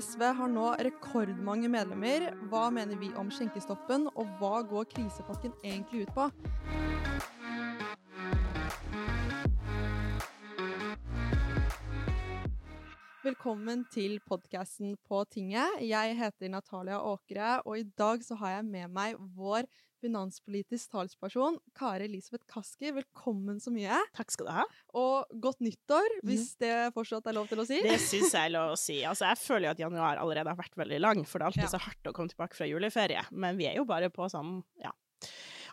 SV har nå rekordmange medlemmer. Hva mener vi om skjenkestoppen, og hva går krisepakken egentlig ut på? Velkommen til podkasten På tinget. Jeg heter Natalia Åkre, og i dag så har jeg med meg vår finanspolitisk talsperson, Kari Elisabeth Kaski. Velkommen så mye. Takk skal du ha. Og godt nyttår, hvis det fortsatt er lov til å si. Det syns jeg er lov å si. Altså, jeg føler jo at januar allerede har vært veldig lang, for det er alltid ja. så hardt å komme tilbake fra juleferie. Men vi er jo bare på sånn, ja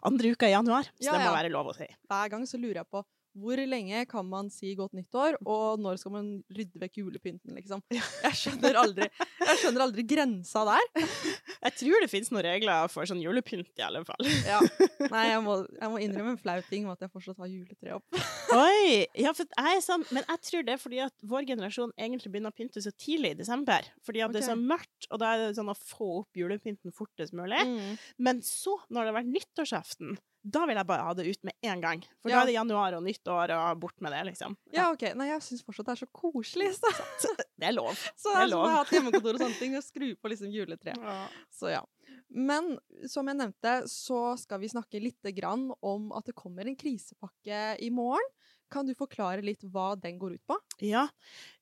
andre uka i januar, så ja, det må være lov å si. Hver gang så lurer jeg på hvor lenge kan man si godt nyttår, og når skal man rydde vekk julepynten, liksom? Jeg skjønner aldri, jeg skjønner aldri grensa der. Jeg tror det finnes noen regler for sånn julepynt, i alle fall. Ja. Nei, jeg må, jeg må innrømme en flau ting med at jeg fortsatt har juletre opp. Oi! Ja, for jeg er sånn, men jeg tror det er fordi at vår generasjon egentlig begynner å pynte så tidlig i desember. Fordi at okay. det er så mørkt, og da er det sånn å få opp julepynten fortest mulig. Mm. Men så, når det har vært nyttårsaften, da vil jeg bare ha det ut med en gang. For ja. da er det januar og nyttår, og bort med det, liksom. Ja, ja OK. Nei, jeg syns fortsatt det er så koselig. Så. det er lov. Så det er lov. jeg har hatt hjemmekontor og sånne ting, og skru på liksom juletreet. Ja. Så ja. Men som jeg nevnte, så skal vi snakke litt grann om at det kommer en krisepakke i morgen. Kan du forklare litt hva den går ut på? Ja,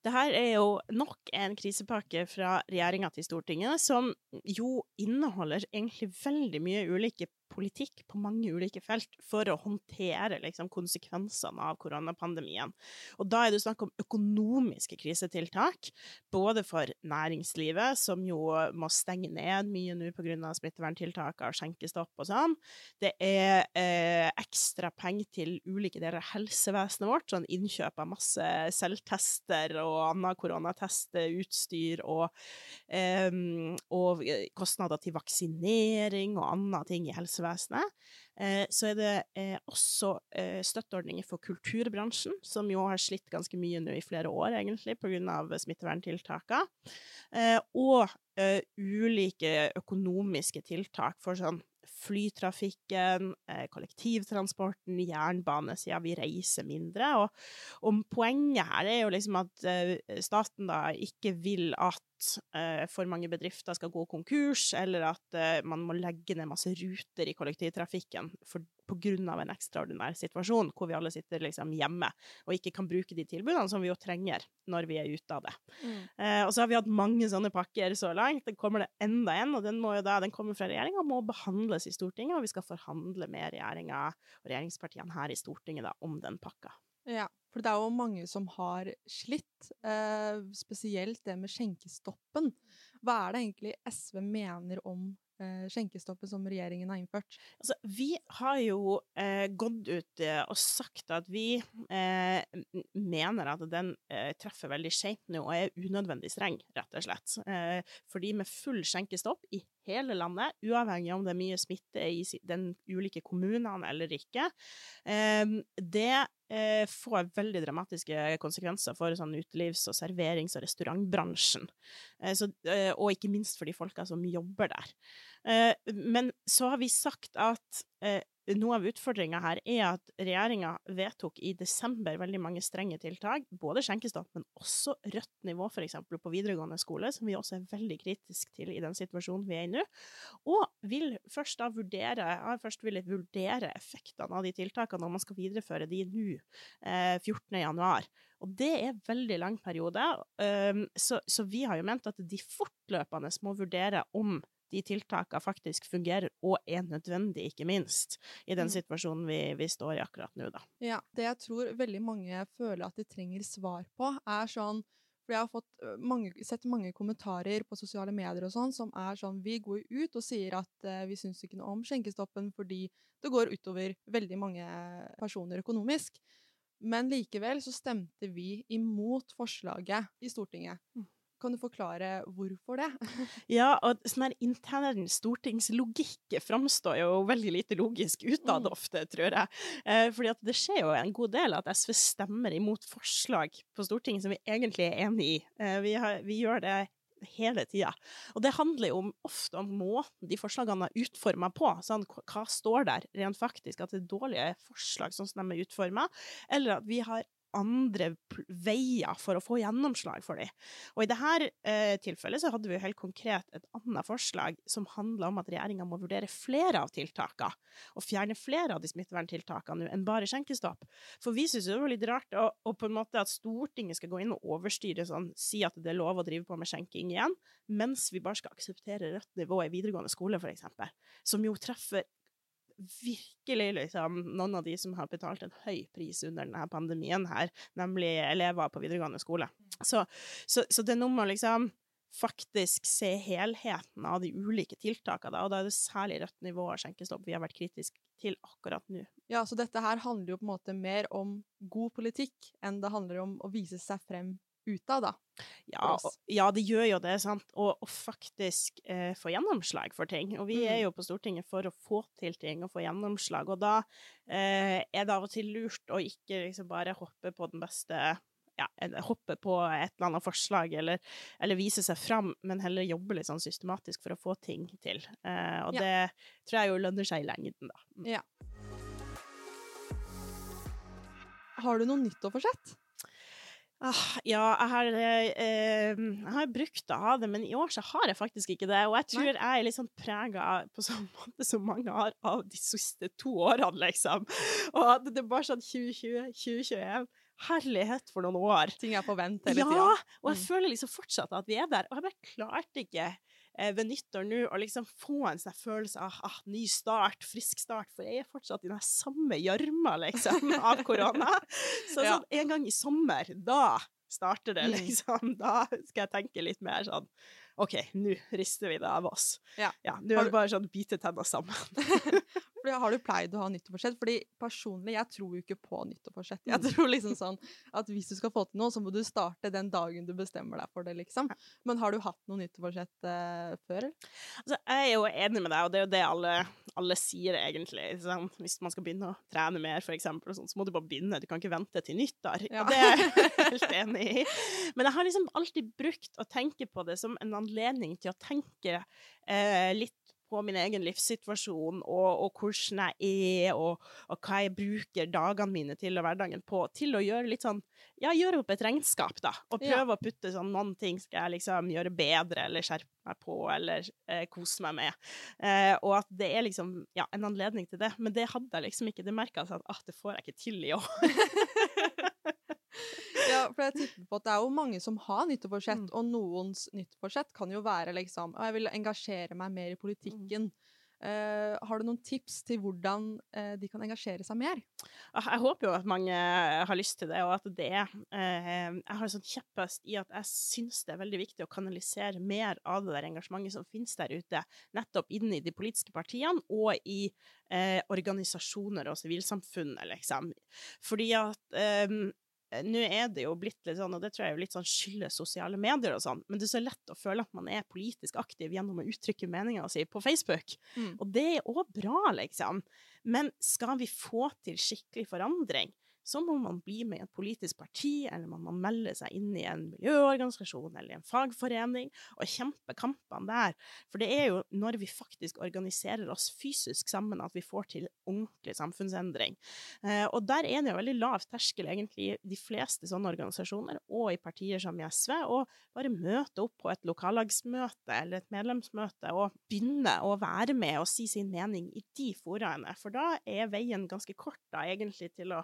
det her er jo nok en krisepakke fra regjeringa til Stortinget, som jo inneholder egentlig veldig mye ulike politikk på mange ulike felt for å håndtere liksom, konsekvensene av koronapandemien. Og da er det snakk om økonomiske krisetiltak, både for næringslivet, som jo må stenge ned mye nå pga. smitteverntiltak og skjenkestopp og sånn. Det er eh, ekstra penger til ulike deler av helsevesenet vårt, sånn innkjøp av masse selvtester og annet koronatestutstyr og, um, og kostnader til vaksinering og andre ting i helsevesenet. Eh, så er det eh, også eh, støtteordninger for kulturbransjen, som jo har slitt ganske mye nå i flere år, egentlig, pga. smitteverntiltakene. Og ulike økonomiske tiltak for sånn flytrafikken, kollektivtransporten, jernbane, siden vi reiser mindre. Og, og, poenget her er jo liksom at staten da ikke vil at uh, for mange bedrifter skal gå konkurs, eller at uh, man må legge ned masse ruter i kollektivtrafikken for, på grunn av en ekstraordinær situasjon, hvor vi alle sitter liksom hjemme og ikke kan bruke de tilbudene som vi jo trenger når vi er ute av det. Mm. Uh, og så har vi hatt mange sånne pakker så langt. Den kommer det enda en, og den, må jo da, den kommer fra regjeringa og må behandles i Stortinget, og vi skal forhandle med regjeringa og regjeringspartiene her i Stortinget da, om den pakka. Ja, for det er jo mange som har slitt, eh, spesielt det med skjenkestoppen. Hva er det egentlig SV mener om eh, skjenkestoppen som regjeringen har innført? Altså, vi har jo eh, gått ut eh, og sagt at vi eh, mener at den eh, treffer veldig skjevt nå og er unødvendig streng, rett og slett. fordi med full skjenkestopp i hele landet, uavhengig om det er mye smitte i den ulike kommunene eller ikke. Det eh, får veldig dramatiske konsekvenser for sånn utelivs- og serverings- og restaurantbransjen. Eh, eh, og ikke minst for de folka som jobber der. Men så har vi sagt at noe av utfordringa her er at regjeringa vedtok i desember veldig mange strenge tiltak, både skjenkestopp, men også rødt nivå, f.eks. på videregående skole, som vi også er veldig kritisk til i den situasjonen vi er i nå. Og vil først da vurdere, har først villet vurdere effektene av de tiltakene når man skal videreføre de nå, eh, 14.1. Og det er en veldig lang periode, så vi har jo ment at de fortløpende må vurdere om de tiltakene faktisk fungerer og er nødvendig, ikke minst, i den mm. situasjonen vi, vi står i akkurat nå, da. Ja, det jeg tror veldig mange føler at de trenger svar på, er sånn for jeg har fått mange, sett mange kommentarer på sosiale medier og sånn som er sånn Vi går ut og sier at vi syns ikke noe om skjenkestoppen fordi det går utover veldig mange personer økonomisk. Men likevel så stemte vi imot forslaget i Stortinget. Mm. Kan du forklare hvorfor det? ja, og sånn her intern stortingslogikk framstår jo veldig lite logisk utad mm. ofte, tror jeg. Eh, fordi at det skjer jo en god del at SV stemmer imot forslag på Stortinget som vi egentlig er enig i. Eh, vi, har, vi gjør det hele tida. Og det handler jo ofte om måten de forslagene er utforma på. Sånn, hva står der rent faktisk? At det er dårlige forslag sånn som de er utforma, eller at vi har andre veier for å få gjennomslag for dem. Og i dette eh, tilfellet så hadde vi helt konkret et annet forslag som handla om at regjeringa må vurdere flere av tiltakene, og fjerne flere av de smitteverntiltakene enn bare skjenkestopp. For vi syns det var litt rart å, og på en måte at Stortinget skal gå inn og overstyre sånn, si at det er lov å drive på med skjenking igjen, mens vi bare skal akseptere rødt nivå i videregående skole, f.eks., som jo treffer virkelig liksom, noen av de som har betalt en høy pris under denne pandemien her, nemlig elever på videregående skole. Så, så, så det er noe med å liksom faktisk se helheten av de ulike tiltakene, og da er det særlig rødt nivå og skjenkestopp vi har vært kritiske til akkurat nå. Ja, så dette her handler jo på en måte mer om god politikk enn det handler om å vise seg frem utad, da. Ja, ja, det gjør jo det, sant. Og, og faktisk eh, få gjennomslag for ting. Og vi mm. er jo på Stortinget for å få til ting og få gjennomslag. Og da eh, er det av og til lurt å ikke liksom bare hoppe på den beste ja, hoppe på et eller annet forslag eller, eller, vise seg fram, men heller jobbe litt sånn systematisk for å få ting til. Eh, og ja. det tror jeg jo lønner seg i lengden, da. Mm. Ja. Har du noe nyttårsforsett? Ah, ja, jeg har, eh, jeg har, brukt å ha det, men i år så har jeg faktisk ikke det. Og jeg tror Nei. jeg er litt sånn prega på sånn måte som mange har av de siste to årene, liksom. Og det er bare sånn 2020, 2021 Herlighet for noen år. Ting er på vent hele tida. Ja, og jeg mm. føler liksom fortsatt at vi er der. Og jeg bare klarte ikke ved nyttår nå og liksom få en sånn følelse av ah, ny start, frisk start, for jeg er fortsatt i den samme gjørma, liksom, av korona. Så ja. sånn en gang i sommer, da starter det, mm. liksom. Da skal jeg tenke litt mer sånn OK, nå rister vi det av oss. Ja. ja nå er det bare sånn bite tenna sammen. Har du pleid å ha nyttårsforsett? Fordi personlig, jeg tror jo ikke på nyttårsforsett. Jeg mm. tror liksom sånn at hvis du skal få til noe, så må du starte den dagen du bestemmer deg for det, liksom. Men har du hatt noe nyttårsforsett uh, før? Altså, jeg er jo enig med deg, og det er jo det alle, alle sier, egentlig. Sånn, hvis man skal begynne å trene mer, for eksempel, sånn, så må du bare begynne. Du kan ikke vente til nyttår. Ja. Og det er jeg helt enig i. Men jeg har liksom alltid brukt å tenke på det som en anledning til å tenke eh, litt på min egen livssituasjon og, og hvordan jeg er, og, og, hva jeg bruker dagene mine til og hverdagen på, til å gjøre litt sånn Ja, gjøre opp et regnskap, da. Og prøve ja. å putte sånn noen ting skal jeg liksom gjøre bedre, eller skjerpe meg på, eller eh, kose meg med. Eh, og at det er liksom ja, en anledning til det. Men det hadde jeg liksom ikke. Det merka jeg at ah, det får jeg ikke til i år. Ja, for jeg tipper på at det er jo mange som har nyttårsforsett, mm. og noens nyttårsforsett kan jo være liksom Jeg vil engasjere meg mer i politikken. Mm. Uh, har du noen tips til hvordan uh, de kan engasjere seg mer? Ah, jeg håper jo at mange har lyst til det, og at det er uh, Jeg har en sånn kjepphest i at jeg syns det er veldig viktig å kanalisere mer av det der engasjementet som finnes der ute, nettopp inn i de politiske partiene og i organisasjoner og sivilsamfunnet, liksom. Fordi at Eh, nå er det jo blitt litt sånn, og det tror jeg er litt sånn skyldes sosiale medier og sånn, men det er så lett å føle at man er politisk aktiv gjennom å uttrykke meninga si på Facebook. Mm. Og det er òg bra, liksom. Men skal vi få til skikkelig forandring, så må man bli med i et politisk parti, eller man må melde seg inn i en miljøorganisasjon eller en fagforening og kjempe kampene der. For det er jo når vi faktisk organiserer oss fysisk sammen at vi får til ordentlig samfunnsendring. Eh, og der er det jo veldig lav terskel egentlig i de fleste sånne organisasjoner, og i partier som i SV, å bare møte opp på et lokallagsmøte eller et medlemsmøte og begynne å være med og si sin mening i de foraene. For da er veien ganske kort da egentlig til å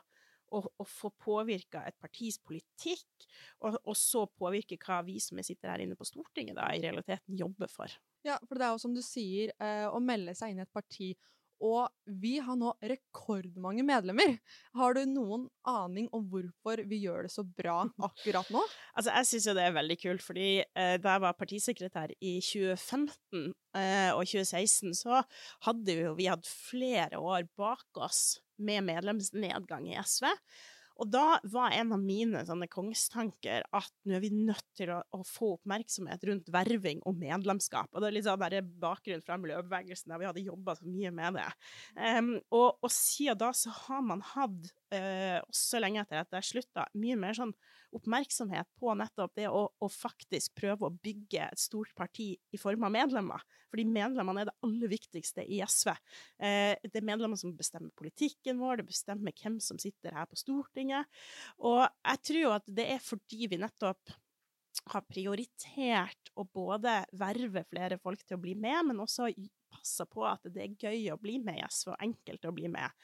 å, å få påvirka et partis politikk, og, og, så påvirke hva vi som sitter her inne på Stortinget, da, i realiteten jobber for. Ja, for det er jo som du sier, eh, å melde seg inn i et parti. Og vi har nå rekordmange medlemmer. Har du noen aning om hvorfor vi gjør det så bra akkurat nå? altså, jeg syns jo det er veldig kult, fordi eh, da jeg var partisekretær i 2015 eh, og 2016, så hadde vi jo vi hadde flere år bak oss med medlemsnedgang i SV. Og da var en av mine sånne kongstanker at nå er vi nødt til å, å, få oppmerksomhet rundt verving og medlemskap. Og det er litt sånn der bakgrunn fra miljøbevegelsen, der vi hadde jobba så mye med det. Um, og, og, siden da så har man hatt også lenge etter at jeg slutta, mye mer sånn oppmerksomhet på nettopp det å, å, faktisk prøve å bygge et stort parti i form av medlemmer. Fordi medlemmene er det aller viktigste i SV. Eh, det er medlemmer som bestemmer politikken vår, det bestemmer hvem som sitter her på Stortinget. Og jeg tror jo at det er fordi vi nettopp har prioritert å både verve flere folk til å bli med, men også passe på at det er gøy å bli med i SV, og enkelt å bli med.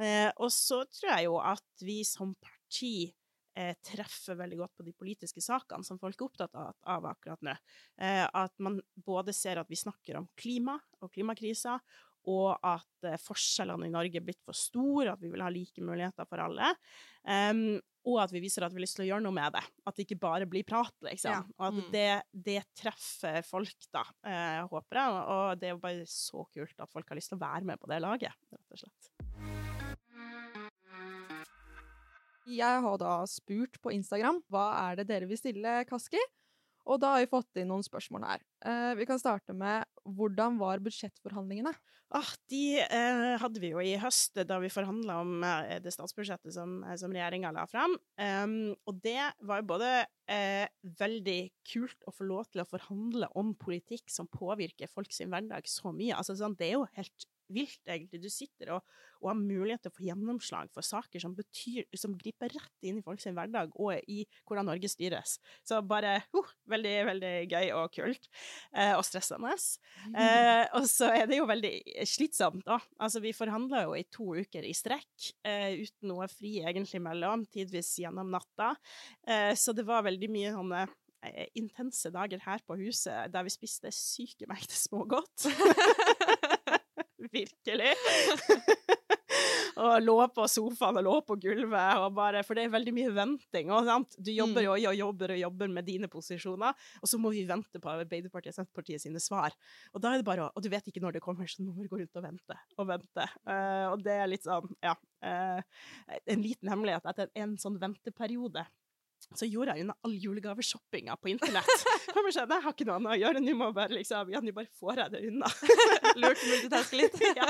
Eh, og så tror jeg jo at vi som parti eh, treffer veldig godt på de politiske sakene som folk er opptatt av, akkurat nå. Eh, at man både ser at vi snakker om klima og klimakrisa, og at forskjellene i Norge er blitt for store, at vi vil ha like muligheter for alle. Um, og at vi viser at vi har lyst til å gjøre noe med det. At det ikke bare blir prat, liksom. Ja. Og at mm. det, det, treffer folk, da, eh, håper jeg. Og det er jo bare så kult at folk har lyst til å være med på det laget, rett og slett. Jeg har da spurt på Instagram hva er det dere vil stille Kaski? Og da har vi fått inn noen spørsmål her. Eh, vi kan starte med hvordan var budsjettforhandlingene? Ah, de eh, hadde vi jo i høst, da vi forhandla om eh, det statsbudsjettet som, eh, som regjeringa la fram. Um, og det var jo både eh, veldig kult å få lov til å forhandle om politikk som påvirker folk sin hverdag så mye. Altså, sånn, det er jo helt vilt, egentlig. Du sitter og, og, har mulighet til å få gjennomslag for saker som, betyr, som griper rett inn i folks hverdag og i hvordan Norge styres. Så bare uh, veldig, veldig gøy og kult. Eh, og stressende. Eh, og så er det jo veldig slitsomt, da. Altså, vi forhandla jo i to uker i strekk, eh, uten noe fri egentlig mellom, tidvis gjennom natta. Eh, så det var veldig mye sånne eh, intense dager her på huset der vi spiste syke mengder smågodt. Virkelig. og lå på sofaen og lå på gulvet, og bare, for det er veldig mye venting. Og, sant? Du jobber jo mm. og jobber og jobber med dine posisjoner, og så må vi vente på Arbeiderpartiet og Senterpartiet sine svar. Og da er det bare, og du vet ikke når det kommer, så nå må du gå rundt og vente og vente. Uh, og det er litt sånn, ja uh, En liten hemmelighet etter en sånn venteperiode så gjorde jeg unna all julegaveshoppinga på internett. Kommer sånn, jeg har ikke noe annet å gjøre, nå må bare liksom, ja, nå bare får jeg det unna. Lurt multitaske litt. ja.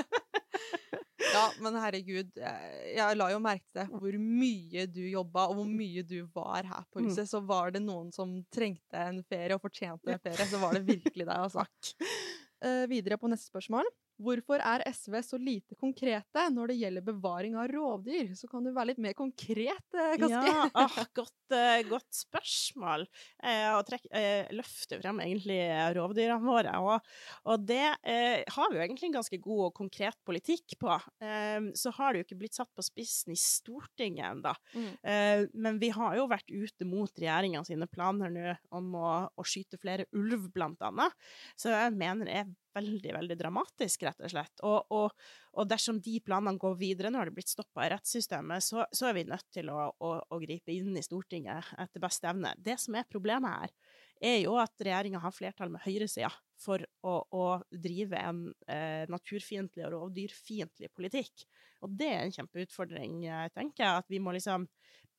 ja, men herregud, jeg la jo merke til hvor mye du jobba, og hvor mye du var her på huset. Mm. Så var det noen som trengte en ferie og fortjente en ferie, så var det virkelig deg, altså. Uh, videre på neste spørsmål. Hvorfor er SV så lite konkrete når det gjelder bevaring av rovdyr? Så kan du være litt mer konkret, Kaski. Eh, ja, ah, godt, uh, godt, spørsmål. Eh, og trekk, eh, løfter frem egentlig rovdyrene våre. Og, og det eh, har vi jo egentlig en ganske god og konkret politikk på. Eh, så har det jo ikke blitt satt på spissen i Stortinget ennå. Mm. men vi har jo vært ute mot regjeringa sine planer nå om å, å skyte flere ulv, blant annet. Så jeg mener det er veldig, veldig dramatisk, rett og slett. Og, og, og dersom de planene går videre, nå har det blitt stoppa i rettssystemet, så, så, er vi nødt til å, å, å, gripe inn i Stortinget etter beste evne. Det som er problemet her, er jo at regjeringa har flertall med høyresida for å, å, drive en eh, naturfiendtlig og rovdyrfiendtlig politikk. Og det er en kjempeutfordring, eh, tenker jeg, at vi må liksom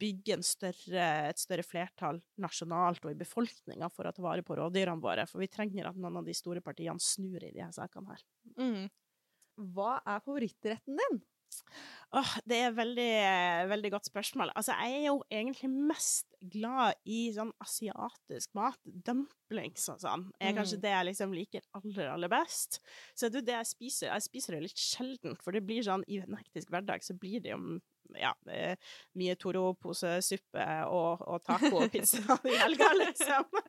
bygge større, et større flertall nasjonalt og i befolkninga for å ta vare på rovdyrene våre. For vi trenger at noen av de store partiene snur i her sakene her. Mm. Hva er favorittretten din? Åh, det er veldig, veldig godt spørsmål. Altså, jeg er jo egentlig mest glad i sånn asiatisk mat. Dumplings og sånn er kanskje mm. det jeg liksom liker aller, aller best. Så det er det jeg spiser. Jeg spiser det litt sjelden, for det blir sånn i en hektisk hverdag så blir det jo ja, mye Toro-posesuppe og, og taco og pizza i helga, liksom.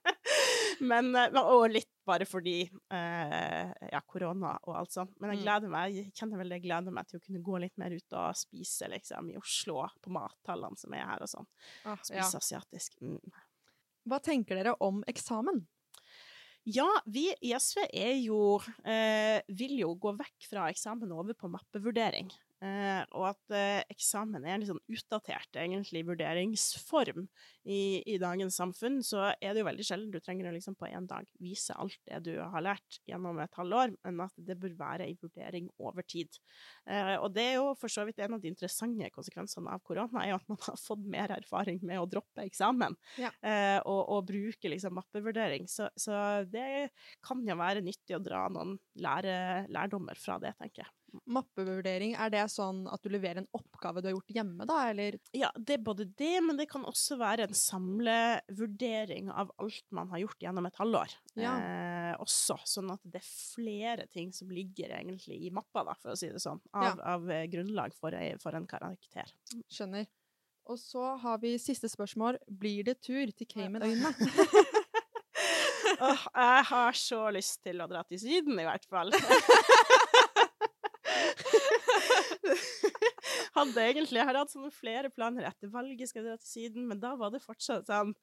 Men, eh, og litt bare fordi eh, ja, korona og alt sånt. Men jeg mm. gleder meg, jeg kjenner vel jeg gleder meg til å kunne gå litt mer ut og spise liksom, i Oslo, på mathallene som er her og sånn. Ah, spise ja. asiatisk. Mm. Hva tenker dere om eksamen? Ja, vi i SV er jo eh, vil jo gå vekk fra eksamen og over på mappevurdering. Uh, og at eh, eksamen er en litt sånn utdatert egentlig vurderingsform i, i, dagens samfunn, så er det jo veldig sjelden du trenger å liksom på én dag vise alt det du har lært gjennom et halvår, men at det bør være en vurdering over tid. Eh, og det er jo for så vidt en av de interessante konsekvensene av korona, er at man har fått mer erfaring med å droppe eksamen ja. og, og, bruke liksom mappevurdering. Så, så, det kan jo være nyttig å dra noen lære, lærdommer fra det, tenker jeg. Mappevurdering, er det sånn at du leverer en oppgave du har gjort hjemme, da, eller? Ja, det er både det, men det kan også være en samlevurdering av alt man har gjort gjennom et halvår. Ja. Eh, også, sånn at det er flere ting som ligger egentlig i mappa, da, for å si det sånn, av, Ja. av eh, grunnlag for, for en karakter. Skjønner. Og så har vi siste spørsmål. Blir det tur til Caymanøyene? Åh, jeg har så lyst til å dra til Syden, i hvert fall. Hadde egentlig, Jeg har hatt sånne flere planer etter valget, skal jeg dra til Syden, men da var det fortsatt sånn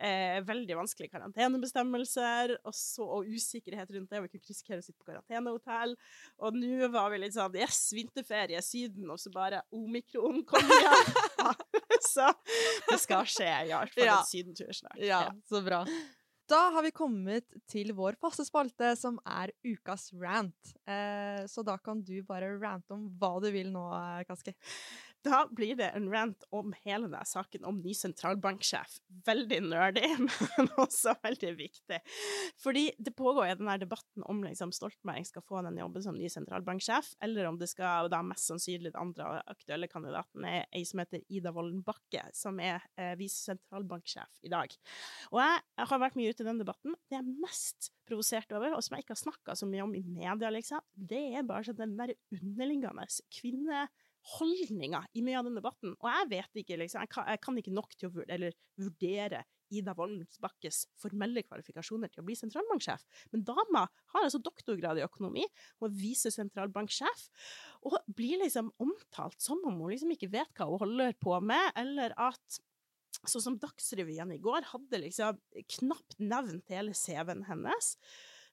eh, veldig vanskelige karantenebestemmelser og, så, og usikkerhet rundt det. Vi kunne risikere å sitte på karantenehotell. Og nå var vi litt sånn Yes, vinterferie, Syden, og så bare omikron kom igjen. så det skal skje, i hvert fall en sydentur snart. Ja, så bra. Da har vi kommet til vår faste spalte, som er ukas rant. Eh, så da kan du bare rante om hva du vil nå, eh, Kaski. Da blir det en rant om hele denne saken om ny sentralbanksjef. Veldig nerdy, men også veldig viktig. Fordi det pågår jo denne debatten om liksom Stoltenberg skal få den jobben som ny sentralbanksjef, eller om det skal da mest sannsynlig den andre aktuelle kandidaten er ei som heter Ida Wolden Bakke, som er eh, visesentralbanksjef i dag. Og jeg har vært mye ute i den debatten. Det jeg er mest provosert over, og som jeg ikke har snakka så mye om i media, liksom, det er bare sånn den der underliggende kvinne holdninga i mye av den debatten. Og jeg vet ikke, liksom, jeg kan, jeg kan ikke nok til å vurdere, vurdere Ida Voldensbakkes formelle kvalifikasjoner til å bli sentralbanksjef. Men dama har altså doktorgrad i økonomi, hun er visesentralbanksjef, og blir liksom omtalt som om hun liksom ikke vet hva hun holder på med, eller at Sånn som Dagsrevyen i går hadde liksom knapt nevnt hele CV-en hennes.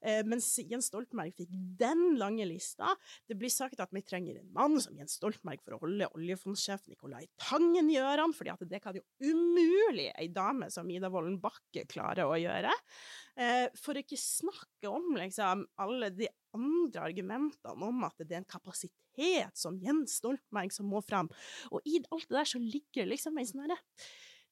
Eh, mens Jens Stoltenberg fikk den lange lista. Det blir sagt at vi trenger en mann som Jens Stoltenberg for å holde oljefondsjef Nicolai Tangen i ørene, at det kan jo umulig ei dame som Ida Wolden Bakke klare å gjøre. For for ikke snakke om liksom alle de andre argumentene om at det er en kapasitet som Jens Stoltenberg som må fram. Og i alt det der så ligger liksom ei sånn herre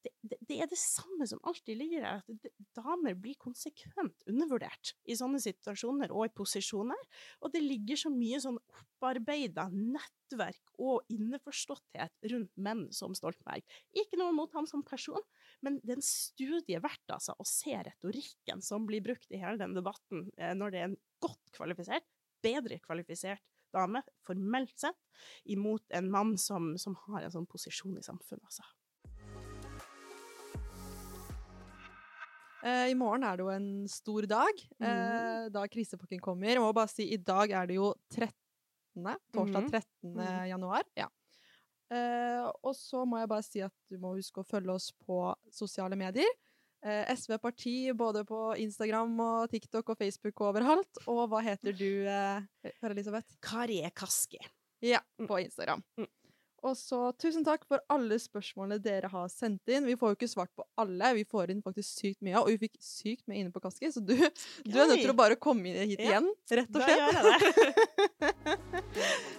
det, det, er det samme som alltid ligger der, at damer blir konsekvent undervurdert i sånne situasjoner og i posisjoner. Og det ligger så mye sånn opparbeida nettverk og innforståtthet rundt menn som Stoltenberg. Ikke noe mot ham som person, men det er en studie verdt altså, å se retorikken som blir brukt i hele den debatten, eh, når det er en godt kvalifisert, bedre kvalifisert dame, formelt sett, imot en mann som, som har en sånn posisjon i samfunnet. Altså. I morgen er det jo en stor dag, eh, da krisepakken kommer. Jeg må bare si, i dag er det jo 13. Torsdag Mhm. 13. Mm. januar. Ja. Eh, og så må jeg bare si at du må huske å følge oss på sosiale medier. Eh, SV Parti både på Instagram og TikTok og Facebook og overalt. Og hva heter du, eh, Kari Elisabeth? Kari Kaski. Ja, Mm. på Instagram. Mm. Og så tusen takk for alle spørsmålene dere har sendt inn. Vi får jo ikke svart på alle, vi får inn faktisk sykt mye, og vi fikk sykt mye inne på Kaski, så du, du er nødt til å bare komme hit Ja, igjen, rett og Da slett. gjør jeg det.